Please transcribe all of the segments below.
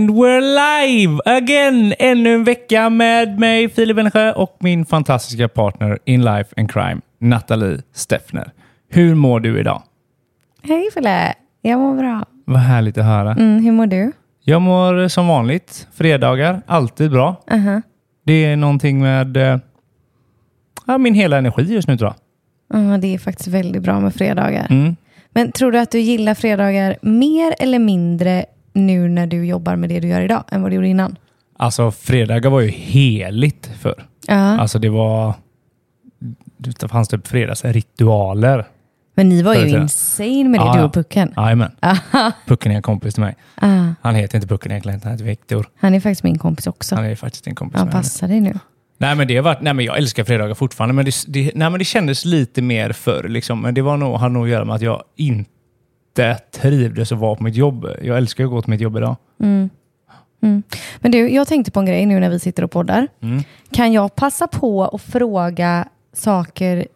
And we're live again! Ännu en vecka med mig, Filip Wennersjö och min fantastiska partner in life and crime, Nathalie Steffner. Hur mår du idag? Hej Fille, jag mår bra. Vad härligt att höra. Mm, hur mår du? Jag mår som vanligt. Fredagar, alltid bra. Uh-huh. Det är någonting med eh, ja, min hela energi just nu tror jag. Ja, det är faktiskt väldigt bra med fredagar. Mm. Men tror du att du gillar fredagar mer eller mindre nu när du jobbar med det du gör idag än vad du gjorde innan? Alltså fredagar var ju heligt förr. Ja. Alltså det var... Det fanns typ fredagsritualer. Men ni var ju insane med det, Ja, du och Pucken. Jajamän. Pucken är en kompis till mig. Ah, Han heter inte Pucken egentligen, han heter Viktor. han är faktiskt min kompis också. Han är faktiskt en kompis Ja, med henne. passa dig nu. Nej men det har varit, nej men jag älskar fredagar fortfarande, men det, det, nej, men det kändes lite mer förr. Liksom. Men det var nog, har nog att göra med att jag inte trivdes att vara på mitt jobb. Jag älskar att gå till mitt jobb idag. Men du, jag tänkte på en grej nu när vi sitter och poddar. Mm. Kan jag passa på att fråga saker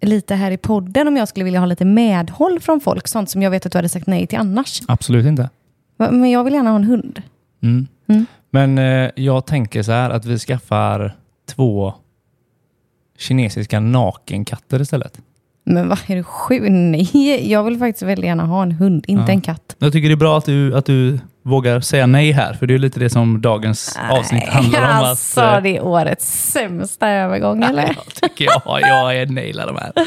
lite här i podden om jag skulle vilja ha lite medhåll från folk? Sånt som jag vet att du hade sagt nej till annars. Absolut inte. Men jag vill gärna ha en hund. Mm. Mm. Men eh, jag tänker så här att vi skaffar två kinesiska nakenkatter istället. Men vad är du sjuk? Nej, jag vill faktiskt väldigt gärna ha en hund, inte Ja. en katt. Jag tycker det är bra att du, att du vågar säga nej här, för det är lite det som dagens avsnitt handlar om. Alltså, att, eh, det är årets sämsta övergång, eller? jag tycker jag, jag är nailar de här.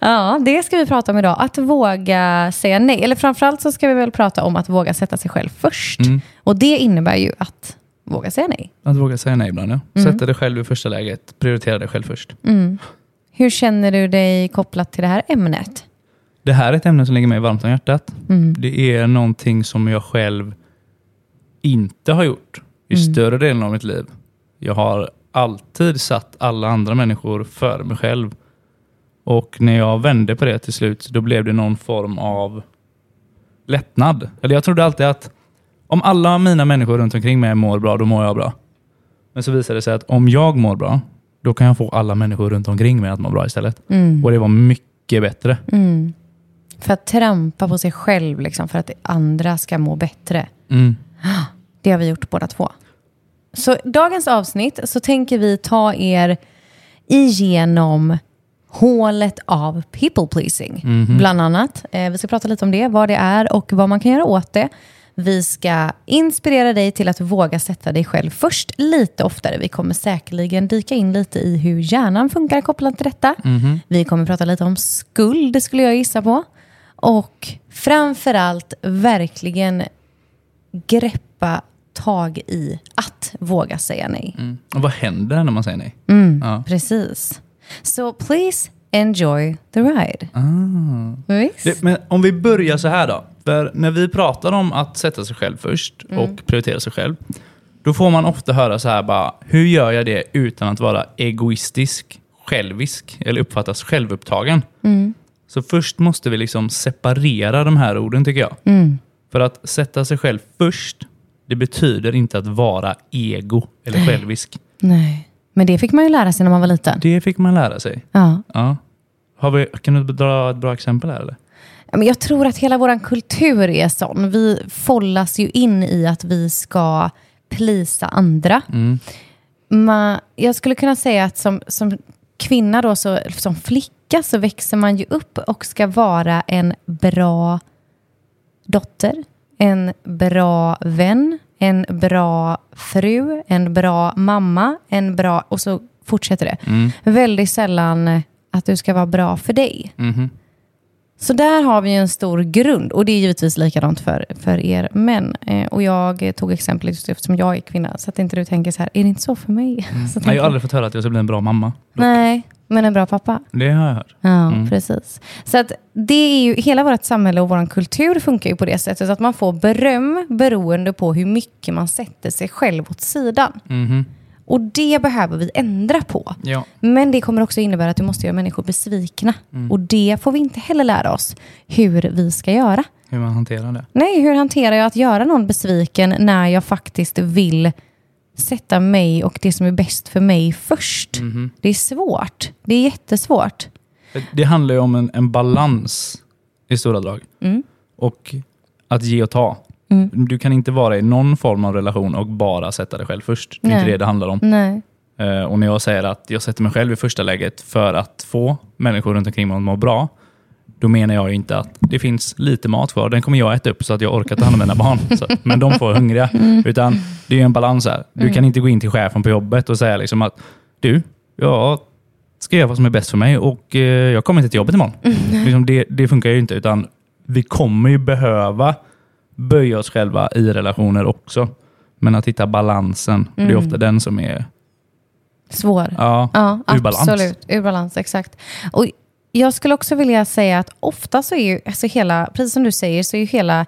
Ja, det ska vi prata om idag. Att våga säga nej. Eller framförallt så ska vi väl prata om att våga sätta sig själv först. Mm. Och det innebär ju att våga säga nej. Att våga säga nej ibland, ja. Mm. Sätta dig själv i första läget, prioritera dig själv först. Hur känner du dig kopplat till det här ämnet? Det här är ett ämne som ligger mig varmt om hjärtat. Mm. Det är någonting som jag själv inte har gjort i Mm. större delen av mitt liv. Jag har alltid satt alla andra människor före mig själv. Och när jag vände på det till slut, då blev det någon form av lättnad. Eller jag trodde alltid att om alla mina människor runt omkring mig mår bra, då mår jag bra. Men så visade det sig att om jag mår bra, då kan jag få alla människor runt omkring mig att må bra istället. Och det var mycket bättre. Mm. För att trampa på sig själv, liksom, för att andra ska må bättre. Mm. Det har vi gjort båda två. Så dagens avsnitt så tänker vi ta er igenom hålet av people pleasing. Bland annat. Eh, vi ska prata lite om det, vad det är och vad man kan göra åt det. Vi ska inspirera dig till att våga sätta dig själv först lite oftare. Vi kommer säkerligen dyka in lite i hur hjärnan funkar kopplat till detta. Vi kommer prata lite om skuld, skulle jag gissa på. Och framförallt verkligen greppa tag i att våga säga nej. Mm. Och vad händer när man säger nej? Mm. Ja. Precis. Så please enjoy the ride. Visst? Det, men om vi börjar så här då. För när vi pratar om att sätta sig själv först Mm. och prioritera sig själv. Då får man ofta höra så här bara, hur gör jag det utan att vara egoistisk, självisk eller uppfattas självupptagen? Mm. Så först måste vi liksom separera de här orden tycker jag. Mm. För att sätta sig själv först, det betyder inte att vara ego eller självisk. Nej. Men det fick man ju lära sig när man var liten. Det fick man lära sig. Ja. Ja. Har vi, kan du dra ett bra exempel här eller? Men jag tror att hela vår kultur är sån. Vi follas ju in i att vi ska plisa andra. Mm. Ma, jag skulle kunna säga att som, som kvinna, då, så, som flicka, så växer man ju upp och ska vara en bra dotter, en bra vän, en bra fru, en bra mamma, en bra... Och så fortsätter det. Mm. Väldigt sällan att du ska vara bra för dig. Mhm. Så där har vi en stor grund och det är givetvis likadant för, för er män. Eh, och jag tog exemplet just eftersom jag är kvinna så att inte du tänker så här, är det inte så för mig? Så Nej, jag har aldrig fått höra att jag ska bli en bra mamma. Nej, men en bra pappa. Det har jag hört. Ja, Mm. precis. Så att det är ju, hela vårt samhälle och vår kultur funkar ju på det sättet att man får beröm beroende på hur mycket man sätter sig själv åt sidan. Mhm. Och det behöver vi ändra på. Ja. Men det kommer också innebära att du måste göra människor besvikna. Mm. Och det får vi inte heller lära oss hur vi ska göra. Hur man hanterar det. Nej, hur hanterar jag att göra någon besviken när jag faktiskt vill sätta mig och det som är bäst för mig först? Mhm. Det är svårt. Det är jättesvårt. Det handlar ju om en, en balans i stora drag. Mm. Och att ge och ta. Mm. Du kan inte vara i någon form av relation och bara sätta dig själv först. Det är inte Nej. det det handlar om. Nej. Eh, och när jag säger att jag sätter mig själv i första läget för att få människor runt omkring mig att må bra, då menar jag ju inte att det finns lite mat kvar. Den kommer jag äta upp så att jag orkar ta hand om mina barn. Så, men de får hungriga. Utan det är en balans här. Du kan inte gå in till chefen på jobbet och säga liksom att du, jag ska göra vad som är bäst för mig och eh, jag kommer inte till jobbet imorgon. Liksom det, det funkar ju inte. Utan vi kommer ju behöva böja oss själva i relationer också. Men att hitta balansen, det är ofta den som är Svår. ja, Ja, ur balans. absolut. Ur balans, exakt. Och jag skulle också vilja säga att ofta så är ju, alltså hela, precis som du säger, så är ju hela,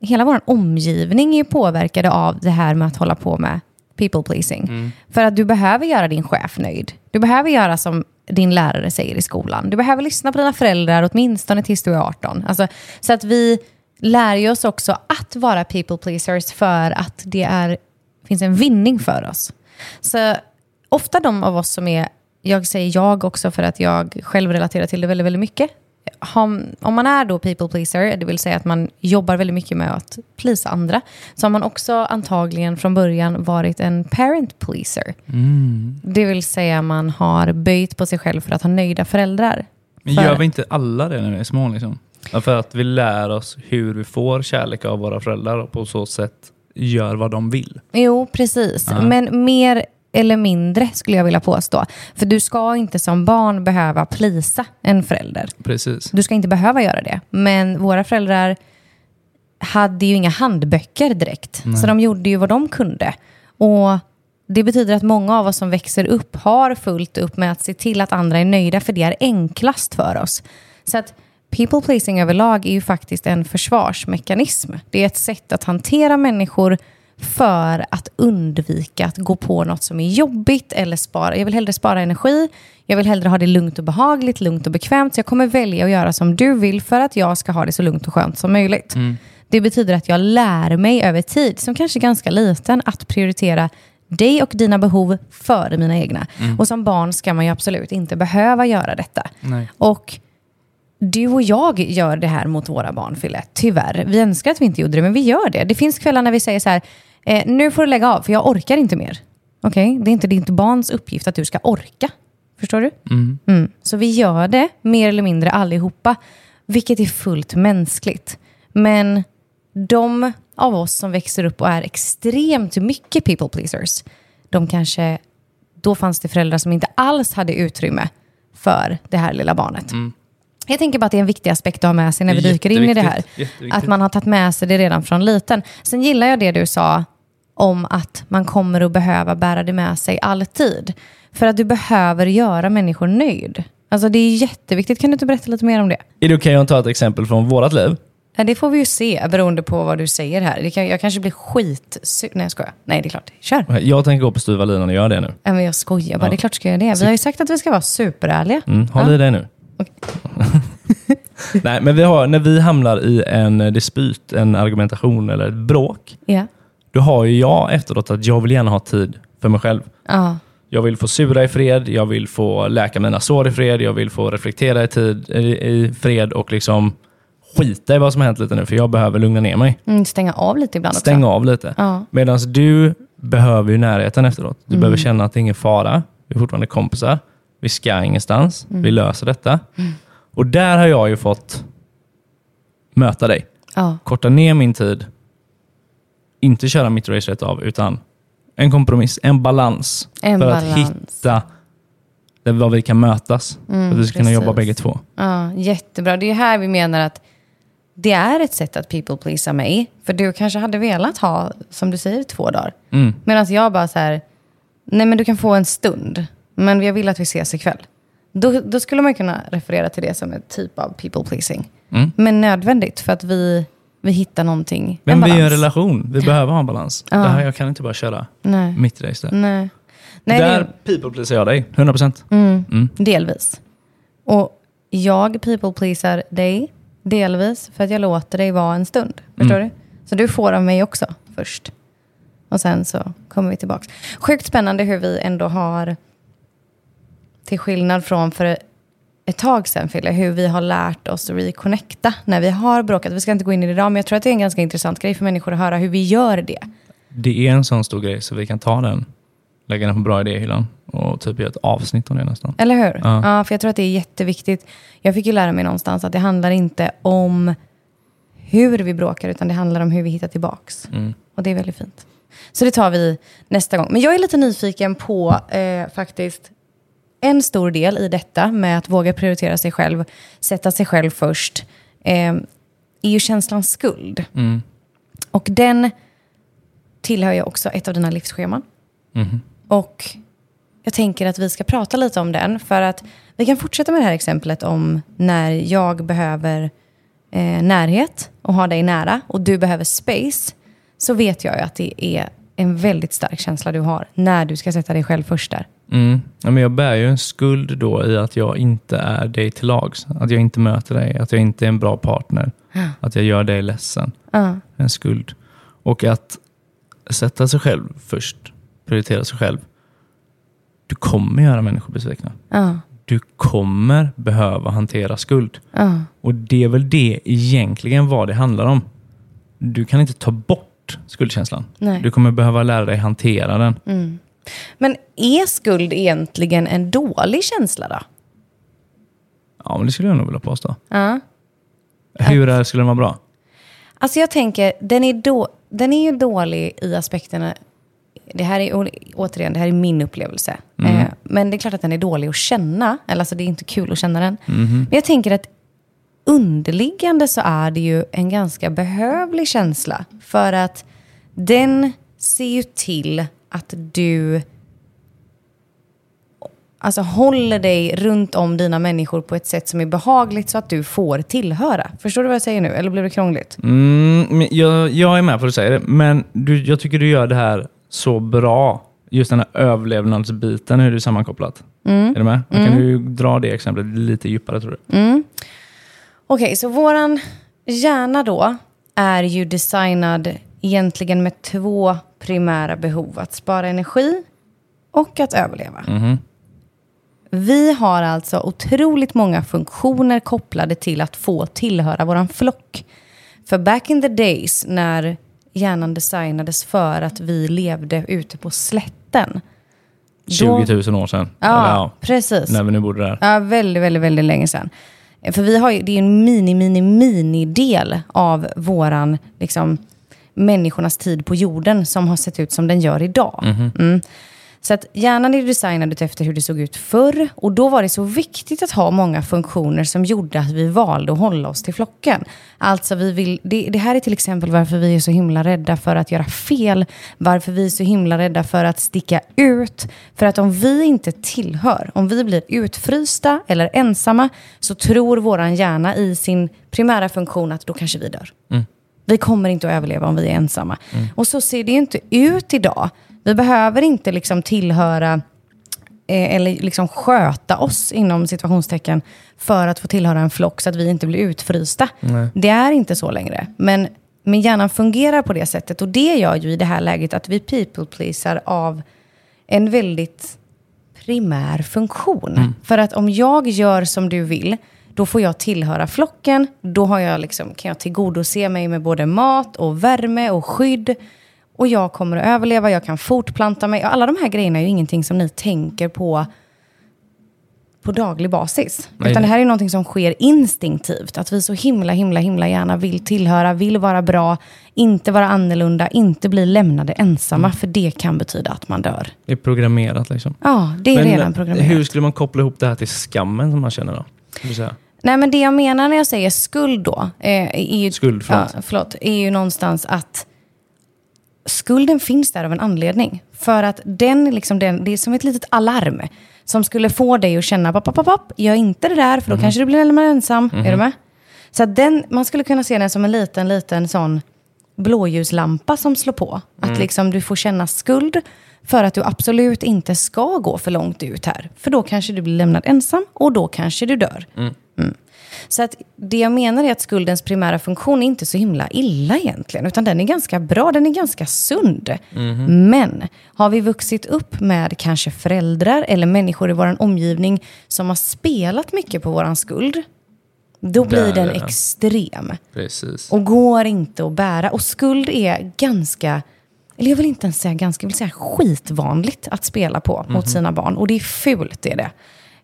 hela vår omgivning är påverkade av det här med att hålla på med people pleasing. För att du behöver göra din chef nöjd. Du behöver göra som din lärare säger i skolan. Du behöver lyssna på dina föräldrar åtminstone tills du är 18. Alltså, så att vi lär ju oss också att vara people pleasers för att det är, finns en vinning för oss. Så ofta de av oss som är, jag säger jag också för att jag själv relaterar till det väldigt, väldigt mycket. Om, om man är då people pleaser, det vill säga att man jobbar väldigt mycket med att plisa andra, så har man också antagligen från början varit en parent pleaser. Det vill säga man har böjt på sig själv för att ha nöjda föräldrar. Men gör vi inte alla det när vi är små? Liksom? Ja, För att vi lär oss hur vi får kärlek av våra föräldrar och på så sätt gör vad de vill. Jo, precis. Ja. Men mer eller mindre skulle jag vilja påstå. För du ska inte som barn behöva plisa en förälder. Precis. Du ska inte behöva göra det. Men våra föräldrar hade ju inga handböcker direkt. Så de gjorde ju vad de kunde. Och det betyder att många av oss som växer upp har fullt upp med att se till att andra är nöjda, för det är enklast för oss. Så att people pleasing överlag är ju faktiskt en försvarsmekanism. Det är ett sätt att hantera människor för att undvika att gå på något som är jobbigt eller spara. Jag vill hellre spara energi, jag vill hellre ha det lugnt och behagligt, lugnt och bekvämt. Så jag kommer välja att göra som du vill för att jag ska ha det så lugnt och skönt som möjligt. Det betyder att jag lär mig över tid, som kanske är ganska liten, att prioritera dig och dina behov före mina egna. Och som barn ska man ju absolut inte behöva göra detta. Nej. Och du och jag gör det här mot våra barn, Fille. Tyvärr. Vi önskar att vi inte gjorde det, men vi gör det. Det finns kvällar när vi säger så här, eh, nu får du lägga av, för jag orkar inte mer. Okej? Det är inte ditt barns uppgift att du ska orka. Förstår du? Mm. Så vi gör det, mer eller mindre allihopa, vilket är fullt mänskligt. Men de av oss som växer upp och är extremt mycket people pleasers, de kanske, då fanns det föräldrar som inte alls hade utrymme för det här lilla barnet. Jag tänker bara att det är en viktig aspekt att ha med sig när vi dyker in i det här. Att man har tagit med sig det redan från liten. Sen gillar jag det du sa om att man kommer att behöva bära det med sig alltid. För att du behöver göra människor nöjd. Alltså det är jätteviktigt. Kan du inte berätta lite mer om det? Är det okej att ta ett exempel från vårat liv? Ja, det får vi ju se beroende på vad du säger här. Kan, jag kanske blir skit... Nej, jag skojar. Nej, det är klart. Kör. Jag tänker gå på styva linan och göra det nu. Ja, men jag skojar bara. Det är klart ska jag göra det. Vi har ju sagt att vi ska vara superärliga. Mm, håll Ja. i dig nu. Nej, men vi har, när vi hamnar i en dispyt, en argumentation eller ett bråk, Ja. då har ju jag efteråt att jag vill gärna ha tid för mig själv. Ja. Jag vill få sura i fred, jag vill få läka mina sår i fred, jag vill få reflektera i, tid, i, fred och liksom skita i vad som har hänt lite nu, för jag behöver lugna ner mig. Mm, stänga av lite ibland också. Stänga av lite. Ja. Medan du behöver ju närheten efteråt. Du behöver känna att det är ingen fara. Vi är fortfarande kompisar. Vi ska ingenstans. Vi löser detta. Och där har jag ju fått möta dig. Ja. Korta ner min tid. Inte köra mitt race rätt av, utan en kompromiss, en balans. En för balans. att hitta där var vi kan mötas. för att vi ska kunna precis. jobba bägge två. Ja, jättebra. Det är här vi menar att det är ett sätt att people pleasa mig. För du kanske hade velat ha, som du säger, två dagar. Mm. Medan jag bara så här, nej men du kan få en stund, men jag vill att vi ses ikväll. Då, då skulle man kunna referera till det som en typ av people pleasing. Mm. Men nödvändigt för att vi, vi hittar någonting, Men en vi är en balans. relation. Vi behöver ha en balans. Ja. Det här, jag kan inte bara köra Nej. mitt race där. Nej. Nej, där det, people pleasar jag dig, 100 procent. mm, delvis. Och jag people pleasar dig delvis för att jag låter dig vara en stund. Förstår Mm. du? Så du får av mig också först. Och sen så kommer vi tillbaka. Sjukt spännande hur vi ändå har, till skillnad från för ett tag sedan, Fille, hur vi har lärt oss att reconnecta när vi har bråkat. Vi ska inte gå in i det idag, men jag tror att det är en ganska intressant grej för människor att höra hur vi gör det. Det är en sån stor grej så vi kan ta den, lägga den på bra idéhyllan och typ göra ett avsnitt om det nästan. Eller hur? Ja. Ja. för jag tror att det är jätteviktigt. Jag fick ju lära mig någonstans att det handlar inte om hur vi bråkar, utan det handlar om hur vi hittar tillbaks. Mm. Och det är väldigt fint. Så det tar vi nästa gång. Men jag är lite nyfiken på eh, faktiskt en stor del i detta med att våga prioritera sig själv, sätta sig själv först, eh, är ju känslan skuld. Mm. Och den tillhör ju också ett av dina livsscheman. Mhm. Och jag tänker att vi ska prata lite om den. För att vi kan fortsätta med det här exemplet om när jag behöver eh, närhet och ha dig nära och du behöver space. Så vet jag ju att det är en väldigt stark känsla du har när du ska sätta dig själv först där. Mm. Ja, men jag bär ju en skuld då i att jag inte är dig till lags. Att jag inte möter dig, att jag inte är en bra partner. Att jag gör dig ledsen. Ja. En skuld. Och att sätta sig själv först, prioritera sig själv. Du kommer göra människor besvikna. Ja. Du kommer behöva hantera skuld. Och det är väl det egentligen vad det handlar om. Du kan inte ta bort skuldkänslan. Nej. Du kommer behöva lära dig hantera den. Men är skuld egentligen en dålig känsla då? Ja, men det skulle jag nog vilja påstå. Ja. Hur är, skulle den vara bra? Alltså jag tänker, den är, då, den är ju dålig i aspekterna... Det här är återigen, det här är min upplevelse. Eh, men det är klart att den är dålig att känna. Eller alltså det är inte kul att känna den. Men jag tänker att underliggande så är det ju en ganska behövlig känsla. För att den ser ju till att du alltså, håller dig runt om dina människor på ett sätt som är behagligt så att du får tillhöra. Förstår du vad jag säger nu? Eller blev det krångligt? Mm, jag, jag är med på att du säger det, men du, jag tycker du gör det här så bra. Just den här överlevnadsbiten, hur det är sammankopplat. Är du med? Kan du dra det exemplet lite djupare tror du? Okej, så våran hjärna då är ju designad egentligen med två primära behov. Att spara energi och att överleva. Vi har alltså otroligt många funktioner kopplade till att få tillhöra våran flock. För back in the days när hjärnan designades för att vi levde ute på slätten. 20 000 år sedan. Ja, Eller, ja, precis. när vi nu bodde där. Ja, väldigt, väldigt, väldigt länge sedan. För vi har ju, det är en mini, mini, mini del av våran, liksom, människornas tid på jorden som har sett ut som den gör idag. Mm. Så att hjärnan är designad efter hur det såg ut förr. Och då var det så viktigt att ha många funktioner som gjorde att vi valde att hålla oss till flocken. Alltså vi vill, det, det här är till exempel varför vi är så himla rädda för att göra fel. Varför vi är så himla rädda för att sticka ut. För att om vi inte tillhör, om vi blir utfrysta eller ensamma, så tror våran hjärna i sin primära funktion att då kanske vi dör. Vi kommer inte att överleva om vi är ensamma. Och så ser det ju inte ut idag. Vi behöver inte liksom tillhöra eh, eller liksom sköta oss inom situationstecken för att få tillhöra en flock så att vi inte blir utfrysta. Det är inte så längre. Men, men hjärnan fungerar på det sättet och det gör ju i det här läget att vi people pleasar av en väldigt primär funktion. För att om jag gör som du vill, då får jag tillhöra flocken. Då har jag liksom, kan jag tillgodose mig med både mat och värme och skydd. Och jag kommer att överleva, jag kan fortplanta mig. Alla de här grejerna är ju ingenting som ni tänker på på daglig basis. Nej, Utan det här är någonting som sker instinktivt. Att vi så himla, himla, himla gärna vill tillhöra, vill vara bra, inte vara annorlunda, inte bli lämnade ensamma. För det kan betyda att man dör. Det är programmerat liksom. Ja, det är redan programmerat. hur skulle man koppla ihop det här till skammen som man känner då? Nej, men det jag menar när jag säger skuld då, eh, är ju, Skuld, förlåt. Ja, förlåt, är ju någonstans att skulden finns där av en anledning. För att den, liksom den, det är som ett litet alarm som skulle få dig att känna, papp, papp, papp, gör inte det där för då kanske du blir lämnad ensam. Är du med? Så den, man skulle kunna se den som en liten, liten sån blåljuslampa som slår på. Att liksom du får känna skuld för att du absolut inte ska gå för långt ut här. För då kanske du blir lämnad ensam och då kanske du dör. Mm. Så att det jag menar är att skuldens primära funktion är inte så himla illa egentligen, utan den är ganska bra, den är ganska sund. Men har vi vuxit upp med kanske föräldrar eller människor i vår omgivning som har spelat mycket på vår skuld, då blir Där den den. extrem. Precis. Och går inte att bära. Och skuld är ganska, eller jag vill inte ens säga ganska, jag vill säga skitvanligt att spela på mot sina barn. Och det är fult, det är det.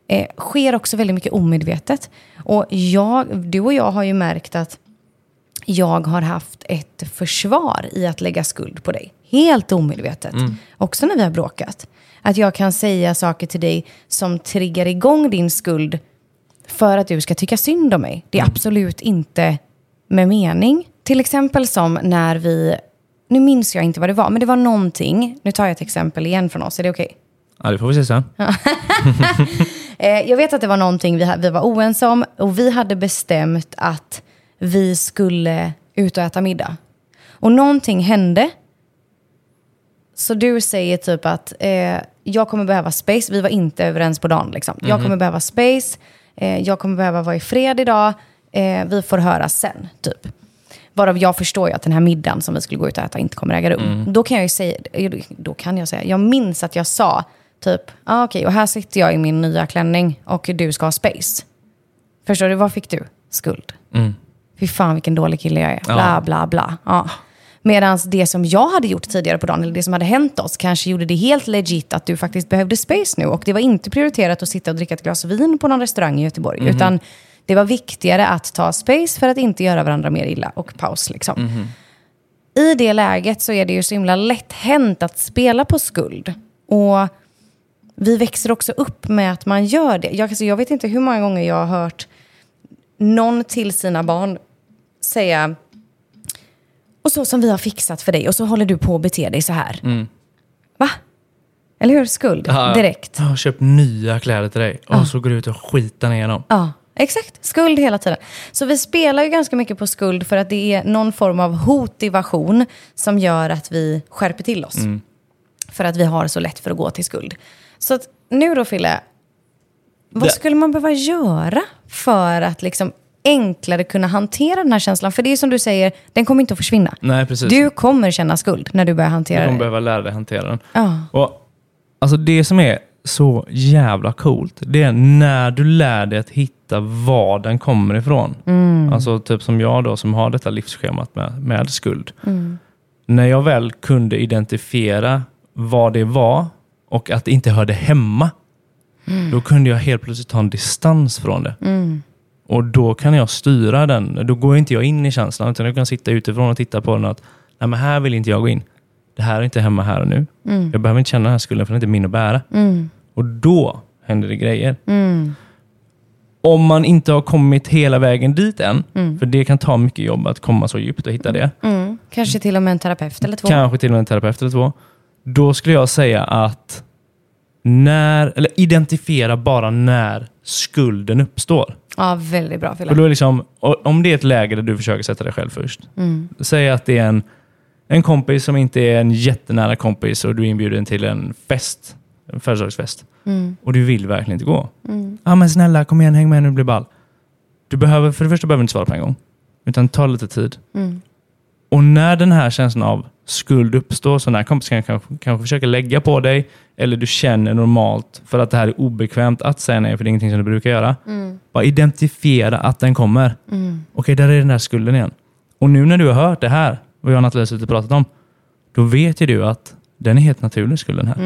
Eh, sker också väldigt mycket omedvetet. Och jag, du och jag har ju märkt att jag har haft ett försvar i att lägga skuld på dig. Helt omedvetet. Också när vi har bråkat. Att jag kan säga saker till dig som triggar igång din skuld för att du ska tycka synd om mig. Det är absolut inte med mening. Till exempel som när vi, nu minns jag inte vad det var, men det var någonting, nu tar jag ett exempel igen från oss, är det okej? Ja, det får vi se sen. Eh, jag vet att det var någonting vi, var oense om och vi hade bestämt att vi skulle ut och äta middag. Och någonting hände. Så du säger typ att eh, jag kommer behöva space. Vi var inte överens på dagen. Liksom. Jag kommer behöva space. Eh, jag kommer behöva vara i fred idag. Eh, vi får höra sen, typ. Varav jag förstår ju att den här middagen som vi skulle gå ut och äta inte kommer äga rum. Då kan jag ju säga, då kan jag säga, jag minns att jag sa typ, ah, okej, och här sitter jag i min nya klänning och du ska ha space. Förstår du, vad fick du? Skuld. Fy fan vilken dålig kille jag är. Bla, bla, bla. Ja. Medan det som jag hade gjort tidigare på dagen, eller det som hade hänt oss, kanske gjorde det helt legit att du faktiskt behövde space nu. Och det var inte prioriterat att sitta och dricka ett glas vin på någon restaurang i Göteborg. Utan det var viktigare att ta space för att inte göra varandra mer illa och paus. Liksom. I det läget så är det ju så himla lätt hänt att spela på skuld. Och vi växer också upp med att man gör det. Jag, alltså, jag vet inte hur många gånger jag har hört någon till sina barn säga och så som vi har fixat för dig och så håller du på att bete dig så här. Va? Eller hur? Skuld. Ja, Direkt. Jag har köpt nya kläder till dig och så går du ut och skitar ner dem. Ja, exakt. Skuld hela tiden. Så vi spelar ju ganska mycket på skuld för att det är någon form av hotivation som gör att vi skärper till oss. För att vi har så lätt för att gå till skuld. Så att nu då Fille, vad skulle man behöva göra för att liksom enklare kunna hantera den här känslan? För det är som du säger, den kommer inte att försvinna. Nej, precis. Du kommer känna skuld när du börjar hantera Du kommer det. behöva lära dig hantera den. Ja. Och, alltså det som är så jävla coolt, det är när du lär dig att hitta var den kommer ifrån. Alltså typ som jag då som har detta livsschemat med, med skuld. När jag väl kunde identifiera vad det var och att det inte hörde hemma, då kunde jag helt plötsligt ta en distans från det. Och då kan jag styra den. Då går inte jag in i känslan, utan jag kan sitta utifrån och titta på den att nej, men här vill inte jag gå in. Det här är inte hemma här och nu. Jag behöver inte känna den här skulden för den är inte min att bära. Och då händer det grejer. Om man inte har kommit hela vägen dit än, för det kan ta mycket jobb att komma så djupt och hitta det. Mm. Kanske till och med en terapeut eller två. Kanske till och med en terapeut eller två. Då skulle jag säga att när, eller identifiera bara när skulden uppstår. Ja, väldigt bra Fille. Och då är liksom, om det är ett läge där du försöker sätta dig själv först. Säg att det är en, en kompis som inte är en jättenära kompis och du är inbjuden till en fest, en födelsedagsfest. Och du vill verkligen inte gå. Ja men snälla, kom igen, häng med nu, blir ball. Du behöver, för det första behöver du inte svara på en gång. Utan ta lite tid. Och när den här känslan av skuld uppstår, så när kompisen kanske, kanske försöker lägga på dig, eller du känner normalt för att det här är obekvämt att säga nej, för det är ingenting som du brukar göra. Bara identifiera att den kommer. Okej, där är den där skulden igen. Och nu när du har hört det här, och jag och Nathalie har suttit och pratat om, då vet ju du att den är helt naturlig, skulden här.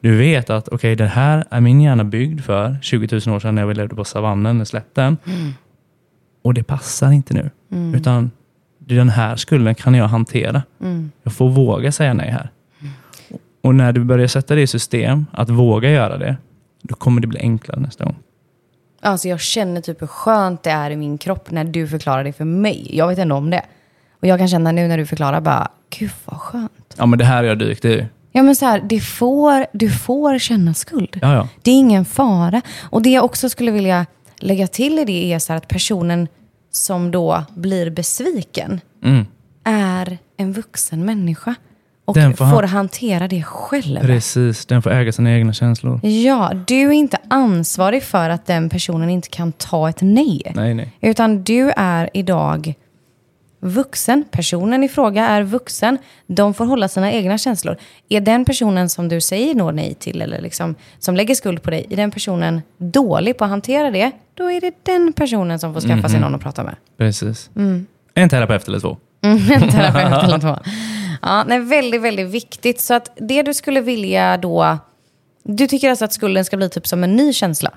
Du vet att okej, det här är min hjärna byggd för 20 000 år sedan när jag levde på savannen, och slätten. Och det passar inte nu. Utan den här skulden kan jag hantera. Jag får våga säga nej här. Och när du börjar sätta det i system, att våga göra det, då kommer det bli enklare nästa gång. Alltså jag känner typ hur skönt det är i min kropp när du förklarar det för mig. Jag vet ändå om det. Och jag kan känna nu när du förklarar bara, gud vad skönt. Ja, men det här har jag dykt i. Ja men så här, det får, du får känna skuld. Ja, ja. Det är ingen fara. Och det jag också skulle vilja lägga till i det är så att personen som då blir besviken Mm. är en vuxen människa. och Den får får, han- hantera det själv. Precis, den får äga sina egna känslor. Ja, du är inte ansvarig för att den personen inte kan ta ett nej. Nej, nej. Utan du är idag vuxen. Personen i fråga är vuxen. De får hålla sina egna känslor. Är den personen som du säger nå nej till eller liksom, som lägger skuld på dig, är den personen dålig på att hantera det, då är det den personen som får skaffa Mhm. sig någon att prata med. Precis. Mm. En terapeut eller två. En terapeut eller två. Ja, nej, väldigt, väldigt viktigt. Så att det du skulle vilja då... Du tycker alltså att skulden ska bli typ som en ny känsla?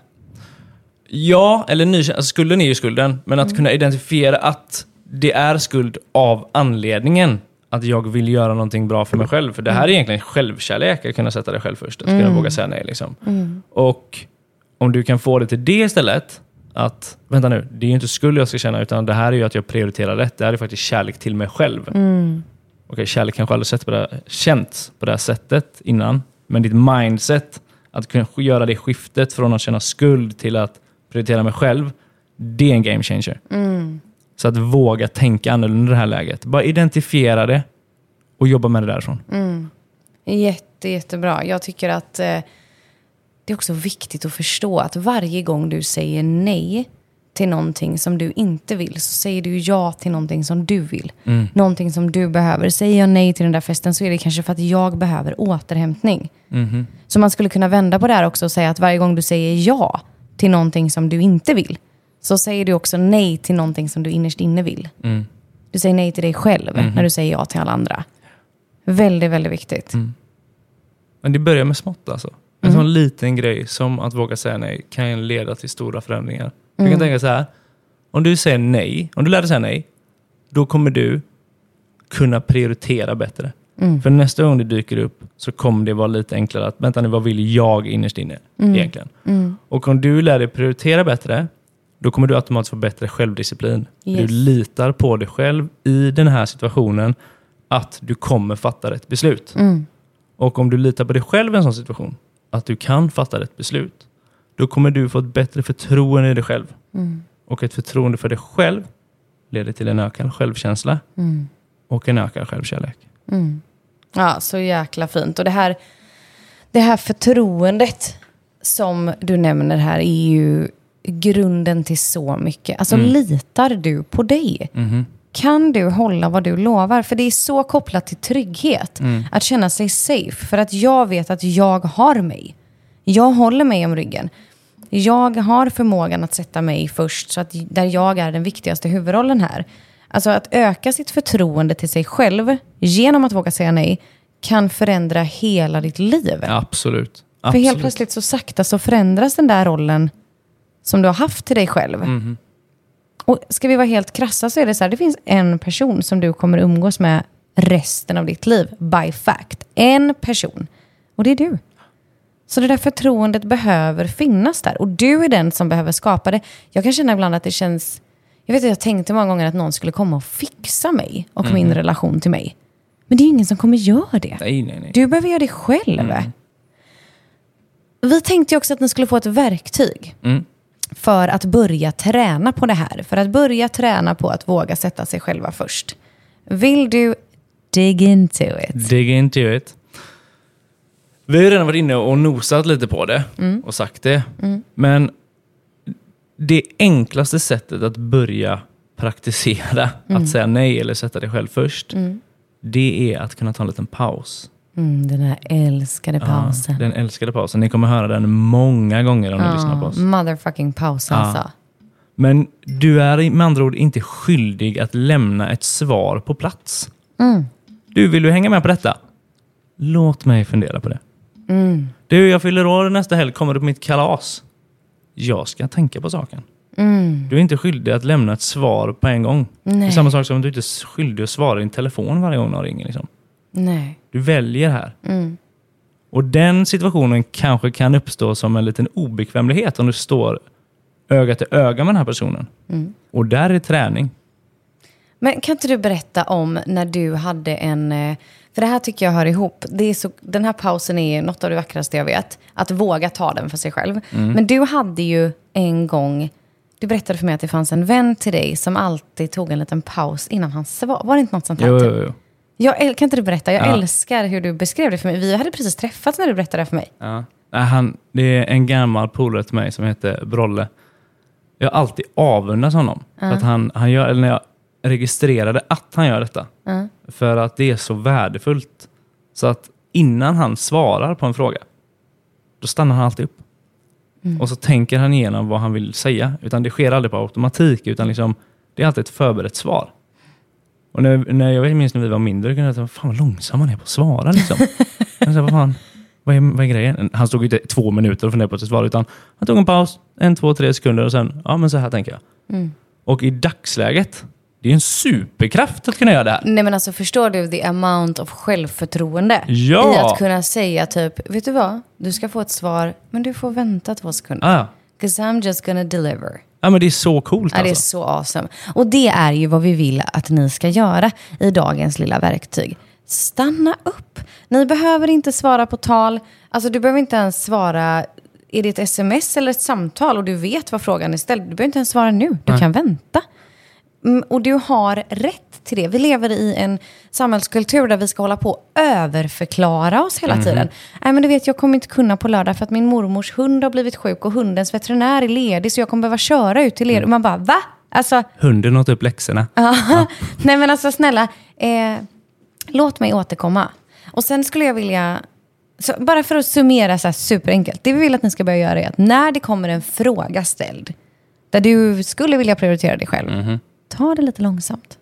Ja, eller ny, alltså skulden är ju skulden, men att Mm. kunna identifiera att det är skuld av anledningen att jag vill göra någonting bra för mig själv. För det här är egentligen självkärlek, att kunna sätta dig själv först. Att kunna våga säga nej. Liksom. Och om du kan få det till det istället, att vänta nu, det är ju inte skuld jag ska känna, utan det här är ju att jag prioriterar rätt. Det här är faktiskt kärlek till mig själv. Okej, kärlek kanske aldrig sett på det, känts på det här sättet innan, men ditt mindset, att kunna göra det skiftet från att känna skuld till att prioritera mig själv, det är en game changer. Så att våga tänka annorlunda i det här läget. Bara identifiera det och jobba med det därifrån. Jätte, jättebra. Jag tycker att eh, det är också viktigt att förstå att varje gång du säger nej till någonting som du inte vill så säger du ja till någonting som du vill. Någonting som du behöver. Säger jag nej till den där festen så är det kanske för att jag behöver återhämtning. Så man skulle kunna vända på det här också och säga att varje gång du säger ja till någonting som du inte vill så säger du också nej till någonting som du innerst inne vill. Du säger nej till dig själv när du säger ja till alla andra. Väldigt, väldigt viktigt. Men det börjar med smått alltså. En sån liten grej som att våga säga nej kan leda till stora förändringar. Du kan tänka så här, om du säger nej, om du lär dig säga nej, då kommer du kunna prioritera bättre. För nästa gång det dyker upp så kommer det vara lite enklare att, vänta nu, vad vill jag innerst inne egentligen? Och om du lär dig prioritera bättre, då kommer du automatiskt få bättre självdisciplin. Yes. Du litar på dig själv i den här situationen, att du kommer fatta rätt beslut. Och om du litar på dig själv i en sån situation, att du kan fatta rätt beslut, då kommer du få ett bättre förtroende i dig själv. Och ett förtroende för dig själv leder till en ökad självkänsla och en ökad självkärlek. Ja, så jäkla fint. Och det här, det här förtroendet som du nämner här är ju grunden till så mycket. Alltså litar du på dig? Kan du hålla vad du lovar? För det är så kopplat till trygghet. Att känna sig safe. För att jag vet att jag har mig. Jag håller mig om ryggen. Jag har förmågan att sätta mig först, så att där jag är den viktigaste huvudrollen här. Alltså att öka sitt förtroende till sig själv genom att våga säga nej kan förändra hela ditt liv. Absolut. För Absolut. helt plötsligt så sakta så förändras den där rollen som du har haft till dig själv. Mhm. Och ska vi vara helt krassa så är det så här, det finns en person som du kommer umgås med resten av ditt liv, by fact. En person. Och det är du. Så det där förtroendet behöver finnas där. Och du är den som behöver skapa det. Jag kan känna ibland att det känns... Jag vet att jag tänkte många gånger att någon skulle komma och fixa mig och Mhm. min relation till mig. Men det är ingen som kommer göra det. Nej, nej, nej. Du behöver göra det själv. Vi tänkte också att ni skulle få ett verktyg Mm. För att börja träna på det här. För att börja träna på att våga sätta sig själva först. Vill du dig into it? Dig into it. Vi har redan varit inne och nosat lite på det och sagt det. Men det enklaste sättet att börja praktisera att säga nej eller sätta dig själv först, det är att kunna ta en liten paus. Mm, den här älskade pausen. Ja, den älskade pausen. Ni kommer höra den många gånger om ni lyssnar på oss. Motherfucking pausen Ja. alltså. Men du är med andra ord inte skyldig att lämna ett svar på plats. Du, vill du hänga med på detta? Låt mig fundera på det. Du, jag fyller år nästa helg, kommer du på mitt kalas? Jag ska tänka på saken. Du är inte skyldig att lämna ett svar på en gång. Det är Nej. samma sak som att du inte är skyldig att svara i din telefon varje gång någon ringer. Liksom. Nej. Du väljer här. Och den situationen kanske kan uppstå som en liten obekvämlighet om du står öga till öga med den här personen. Och där är träning. Men kan inte du berätta om när du hade en... eh, För det här tycker jag hör ihop. Det är så, den här pausen är något av det vackraste jag vet. Att våga ta den för sig själv. Men du hade ju en gång... Du berättade för mig att det fanns en vän till dig som alltid tog en liten paus innan han svarade. Var det inte något sånt här? Jo, typ? jo, jo. Jag kan inte du berätta? Jag Ja. älskar hur du beskrev det för mig. Vi hade precis träffats när du berättade det för mig. Ja. Han, det är en gammal polare till mig som heter Brolle. Jag har alltid avundats honom. För att han, han gör, eller när jag registrerade att han gör detta. För att det är så värdefullt. Så att innan han svarar på en fråga, då stannar han alltid upp. Och så tänker han igenom vad han vill säga. Utan det sker aldrig på automatik, utan liksom, det är alltid ett förberett svar. Och när, när jag minns när vi var mindre, kunde jag tänka, fan vad långsam han är på att svara. Liksom. jag sa, vad, fan, vad, är, vad är grejen? Han stod ju inte två minuter och funderade på sitt svar, utan han tog en paus, en, två, tre sekunder och sen, ja men så här tänker jag. Och i dagsläget, det är en superkraft att kunna göra det här. Nej men alltså förstår du the amount of självförtroende Ja. i att kunna säga typ, vet du vad? Du ska få ett svar, men du får vänta två sekunder. Ah, 'Cause I'm just gonna deliver. Ja, men det är så coolt Ja, det är alltså. så awesome. Och det är ju vad vi vill att ni ska göra i dagens lilla verktyg. Stanna upp. Ni behöver inte svara på tal. Alltså du behöver inte ens svara är det ett sms eller ett samtal och du vet vad frågan är ställd. Du behöver inte ens svara nu. Du kan vänta. Mm, och du har rätt till det. Vi lever i en samhällskultur där vi ska hålla på och överförklara oss hela tiden. Nej men du vet, jag kommer inte kunna på lördag för att min mormors hund har blivit sjuk och hundens veterinär är ledig så jag kommer behöva köra ut till led. Och man bara, va? Alltså, Hunden åt upp läxorna. nej men alltså snälla, eh, låt mig återkomma. Och sen skulle jag vilja, så bara för att summera så här superenkelt. Det vi vill att ni ska börja göra är att när det kommer en fråga ställd, där du skulle vilja prioritera dig själv, ta det lite långsamt.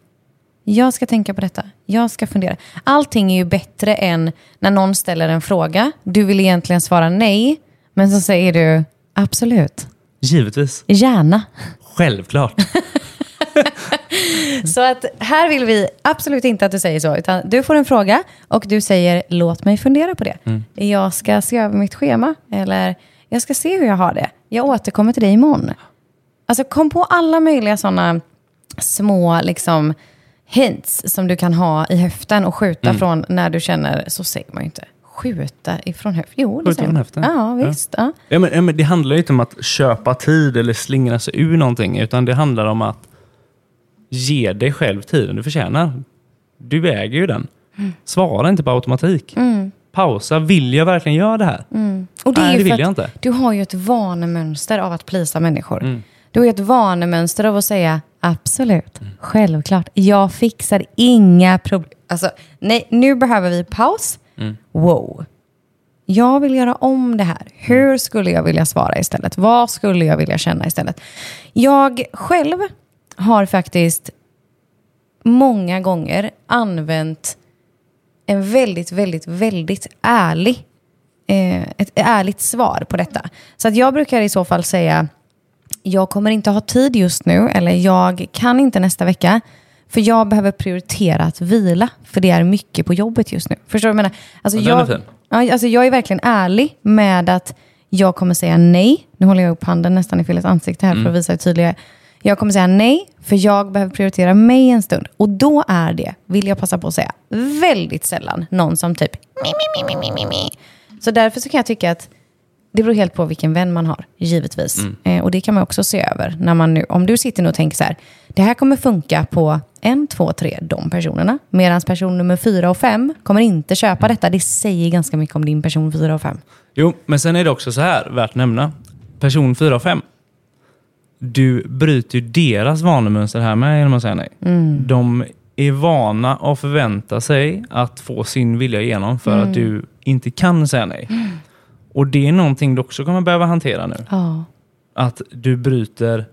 Jag ska tänka på detta. Jag ska fundera. Allting är ju bättre än när någon ställer en fråga. Du vill egentligen svara nej, men så säger du absolut, Givetvis. gärna. Självklart. Så att här vill vi absolut inte att du säger så, utan du får en fråga och du säger låt mig fundera på det. Jag ska se över mitt schema eller jag ska se hur jag har det. Jag återkommer till dig imorgon. Alltså kom på alla möjliga sådana små liksom hints som du kan ha i höften och skjuta från när du känner, så säger man ju inte, skjuta ifrån höften. Jo, det säger man. höften. Ja, visst. Ja. Ja, men, men det handlar ju inte om att köpa tid eller slingra sig ur någonting, utan det handlar om att ge dig själv tiden du förtjänar. Du äger ju den. Svara inte på automatik. Pausa. Vill jag verkligen göra det här? Och det är Nej, det vill jag inte. Du har ju ett vanemönster av att plisa människor. Du har ett vanemönster av att säga absolut, Mm. självklart, jag fixar inga problem. Alltså, nej, nu behöver vi paus. Mm. Wow. Jag vill göra om det här. Hur skulle jag vilja svara istället? Vad skulle jag vilja känna istället? Jag själv har faktiskt många gånger använt en väldigt, väldigt, väldigt ärlig, eh, ett ärligt svar på detta. Så att jag brukar i så fall säga, jag kommer inte ha tid just nu, eller jag kan inte nästa vecka, för jag behöver prioritera att vila, för det är mycket på jobbet just nu. Förstår du vad jag menar? Alltså, Ja, jag, ja, alltså jag är verkligen ärlig med att jag kommer säga nej. Nu håller jag upp handen nästan i Filles ansikte här Mm. för att visa hur tydligare. Jag kommer säga nej, för jag behöver prioritera mig en stund. Och då är det, vill jag passa på att säga, väldigt sällan någon som typ mi, mi, mi, mi, mi, mi. Så därför så kan jag tycka att det beror helt på vilken vän man har, givetvis. Eh, och det kan man också se över. När man nu, om du sitter nu och tänker så här, det här kommer funka på en, två, tre, de personerna. Medan person nummer fyra och fem kommer inte köpa detta. Det säger ganska mycket om din person fyra och fem. Jo, men sen är det också så här, värt att nämna. Person 4 och 5. Du bryter ju deras vanemönster här med genom att säga nej. De är vana att förvänta sig att få sin vilja igenom för att du inte kan säga nej. Och det är någonting du också kommer behöva hantera nu. Ja. Att du bryter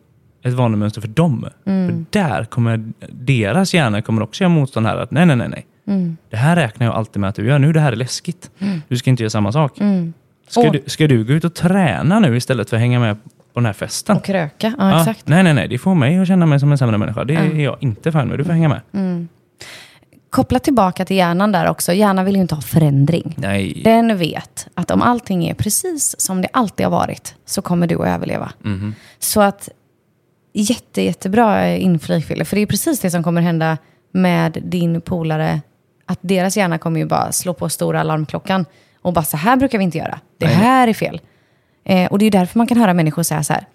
ett vanemönster för dem. För där kommer deras hjärna kommer också göra motstånd här. Att nej, nej, nej, nej. Det här räknar jag alltid med att du gör. Nu det här är läskigt. Du ska inte göra samma sak. Ska, Och- du, ska du gå ut och träna nu istället för att hänga med på den här festen? Och kröka, ja, Ja, exakt. nej, nej, nej. Det får mig att känna mig som en sämre människa. Det är jag inte fan med. Du får hänga med. Koppla tillbaka till hjärnan där också. Hjärnan vill ju inte ha förändring. Nej. Den vet att om allting är precis som det alltid har varit så kommer du att överleva. Mhm. Så att jätte, jättebra inflik Fille. För det är precis det som kommer hända med din polare. Att deras hjärna kommer ju bara slå på stora alarmklockan. Och bara så här brukar vi inte göra. Det här är fel. Eh, och det är därför man kan höra människor säga så här.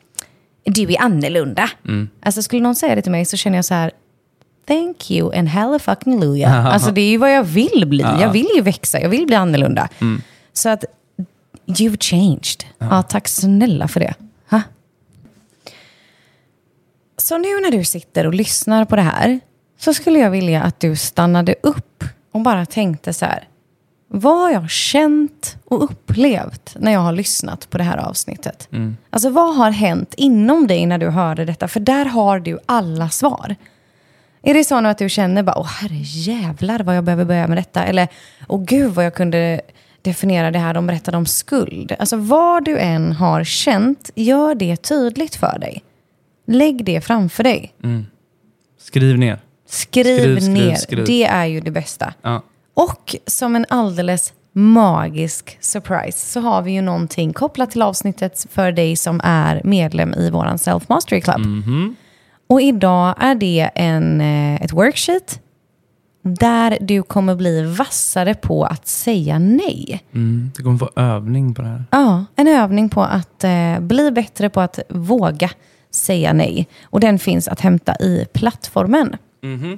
Du är annorlunda. Mm. Alltså skulle någon säga det till mig så känner jag så här. Thank you and hella fucking luja. Alltså det är ju vad jag vill bli. Jag vill ju växa, jag vill bli annorlunda. Så att you've changed. Ja. tack snälla för det. Ha? Så nu när du sitter och lyssnar på det här så skulle jag vilja att du stannade upp och bara tänkte så här. Vad har jag känt och upplevt när jag har lyssnat på det här avsnittet? Mm. Alltså vad har hänt inom dig när du hörde detta? För där har du alla svar. Är det så nu att du känner bara, åh herre jävlar vad jag behöver börja med detta? Eller, åh gud vad jag kunde definiera det här de berättade om skuld. Alltså vad du än har känt, gör det tydligt för dig. Lägg det framför dig. Mm. Skriv ner. Skriv, skriv ner. Skriv. Det är ju det bästa. Ja. Och som en alldeles magisk surprise så har vi ju någonting kopplat till avsnittet för dig som är medlem i vår Self Mastery Club. Mm -hmm. Och idag är det en, eh, ett worksheet där du kommer bli vassare på att säga nej. Mm, det kommer få övning på det här. Ja, en övning på att eh, bli bättre på att våga säga nej. Och den finns att hämta i plattformen. Mm -hmm.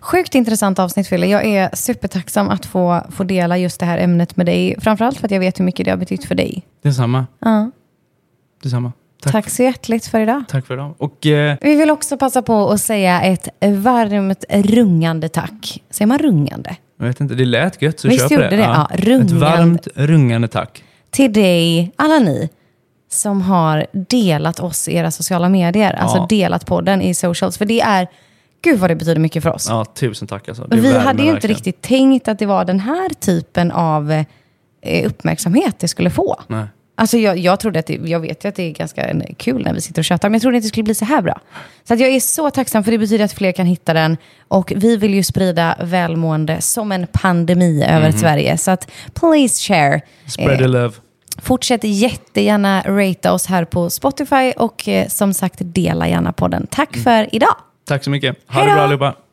Sjukt intressant avsnitt, Fille. Jag är supertacksam att få, få dela just det här ämnet med dig. Framförallt för att jag vet hur mycket det har betytt för dig. Detsamma. Ja. Detsamma. Tack. Tack så hjärtligt för idag. Tack för idag. Och, eh... Vi vill också passa på att säga ett varmt rungande tack. Säger man rungande? Jag vet inte, det lät gött så Visst kör gjorde det? det? Ja. Ja, ett varmt rungande tack. Till dig, alla ni som har delat oss i era sociala medier. Alltså ja. Alltså delat podden i socials. För det är, gud vad det betyder mycket för oss. Ja, tusen tack alltså. Vi hade ju inte riktigt tänkt att det var den här typen av eh, uppmärksamhet det skulle få. Nej. Alltså jag, jag trodde att det, jag vet ju att det är ganska kul när vi sitter och tjötar, men jag trodde inte det skulle bli så här bra. Så att jag är så tacksam för det betyder att fler kan hitta den. Och vi vill ju sprida välmående som en pandemi över mm. Sverige. Så att please share. Spread the eh, love. Fortsätt jättegärna ratea oss här på Spotify och eh, som sagt dela gärna podden. Tack mm. för idag. Tack så mycket. Ha Hejdå. det bra allihopa.